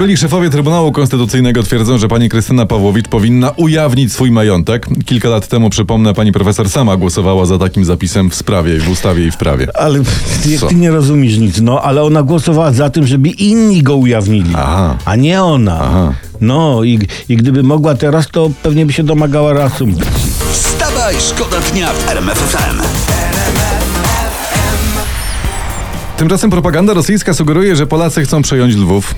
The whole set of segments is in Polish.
Byli szefowie Trybunału Konstytucyjnego twierdzą, że pani Krystyna Pawłowicz powinna ujawnić swój majątek. Kilka lat temu, przypomnę, pani profesor sama głosowała za takim zapisem w sprawie, w ustawie i w prawie. Ale ty, Co? ty nie rozumiesz nic, no, ale ona głosowała za tym, żeby inni go ujawnili, Aha. a nie ona. Aha. No i, i gdyby mogła teraz, to pewnie by się domagała reasumpcji. Wstawaj, szkoda dnia w RMF Tymczasem propaganda rosyjska sugeruje, że Polacy chcą przejąć Lwów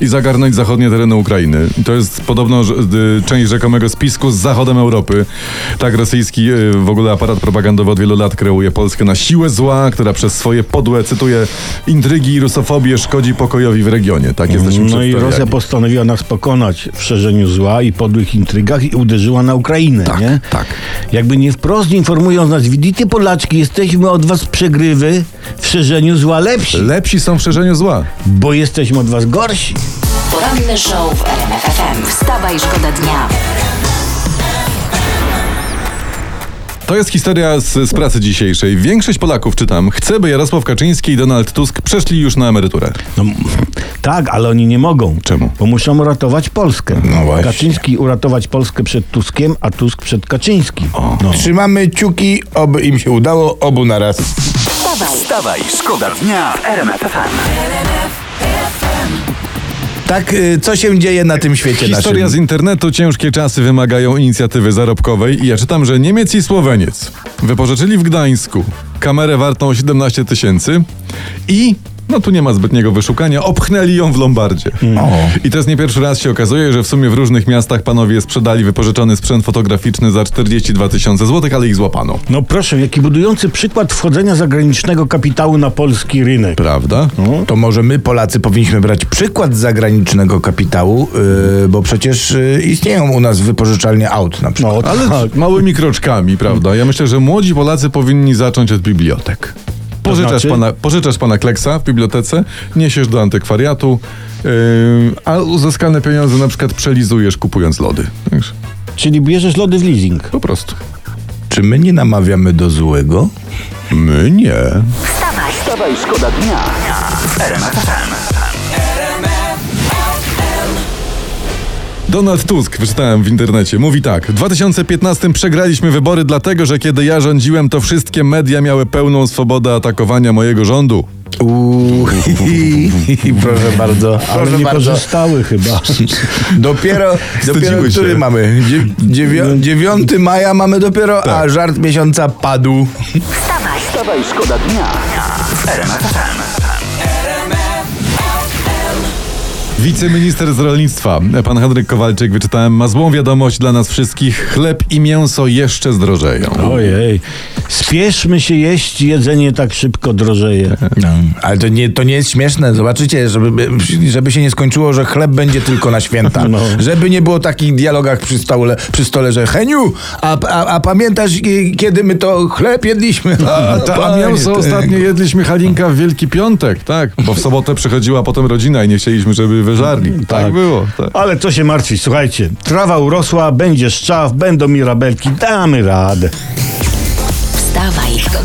i zagarnąć zachodnie tereny Ukrainy. To jest podobno y, część rzekomego spisku z zachodem Europy. Tak rosyjski y, w ogóle aparat propagandowy od wielu lat kreuje Polskę na siłę zła, która przez swoje podłe, cytuję, intrygi i rusofobię szkodzi pokojowi w regionie. Tak jesteśmy No i. Rosja postanowiła nas pokonać w szerzeniu zła i podłych intrygach i uderzyła na Ukrainę, Tak, nie? tak. Jakby nie wprost informując nas, widzicie Polaczki, jesteśmy od was przegrywy w szerzeniu zła lepsi, Lepsi są w szerzeniu zła. bo jesteśmy od was gorsi. Poranny show w RMF FM. Wstawaj, szkoda dnia. To jest historia z, z pracy dzisiejszej. Większość Polaków, czytam, chce, by Jarosław Kaczyński i Donald Tusk przeszli już na emeryturę. No, tak, ale oni nie mogą. Czemu? Bo muszą uratować Polskę. No właśnie. Kaczyński uratować Polskę przed Tuskiem, a Tusk przed Kaczyńskim. No. Trzymamy kciuki, oby im się udało, obu naraz. Wstawaj, Wstawaj, szkoda dnia w RMF FM. Tak, y, co się dzieje na tym świecie Historia z naszym? internetu, ciężkie czasy wymagają inicjatywy zarobkowej i ja czytam, że Niemiec i Słoweniec wypożyczyli w Gdańsku kamerę wartą 17 tysięcy i no tu nie ma zbytniego wyszukania, opchnęli ją w Lombardzie. I to jest nie pierwszy raz się okazuje, że w sumie w różnych miastach panowie sprzedali wypożyczony sprzęt fotograficzny za 42 tysiące złotych, ale ich złapano. no proszę, jaki budujący przykład wchodzenia zagranicznego kapitału na polski rynek. Prawda? To może my, Polacy, powinniśmy brać przykład z zagranicznego kapitału, y, bo przecież y, istnieją u nas wypożyczalnie aut na przykład. No, Ale małymi kroczkami, prawda? Ja myślę, że młodzi Polacy powinni zacząć od bibliotek. Pożyczasz, znaczy? pana, pożyczasz pana Kleksa w bibliotece, niesiesz do antykwariatu, yy, a uzyskane pieniądze na przykład przelizujesz kupując lody. Wiesz, Czyli bierzesz lody w leasing. Po prostu. Czy my nie namawiamy do złego? My nie. wstawaj. Wstawaj, szkoda dnia w Donald Tusk, wyczytałem w internecie, mówi tak. W 2015 przegraliśmy wybory dlatego, że kiedy ja rządziłem, to wszystkie media miały pełną swobodę atakowania mojego rządu. Uuu, proszę bardzo. Ale Proszę nie bardzo. korzystały chyba. Dopiero, dopiero który mamy? Dzie, dziewią, 9 maja mamy dopiero, Tak. a żart miesiąca padł. Wstawaj, Wstawaj, szkoda dnia w Wiceminister z rolnictwa, pan Henryk Kowalczyk, wyczytałem, ma złą wiadomość dla nas wszystkich. Chleb i mięso jeszcze zdrożeją. Ojej. Spieszmy się jeść, jedzenie tak szybko drożeje. No, ale to nie, to nie jest śmieszne. Zobaczycie, żeby, żeby się nie skończyło, że chleb będzie tylko na święta. No. Żeby nie było takich dialogach przy stole, przy stole że Heniu, a, a, a pamiętasz, kiedy my to chleb jedliśmy? A, ta, a mięso ostatnio jedliśmy Halinka w Wielki Piątek, tak? Bo w sobotę przychodziła potem rodzina i nie chcieliśmy, żeby wyżarli. Tak, Tak. było. Tak. Ale co się martwić, słuchajcie. Trawa urosła, będzie szczaw, będą mirabelki, damy radę.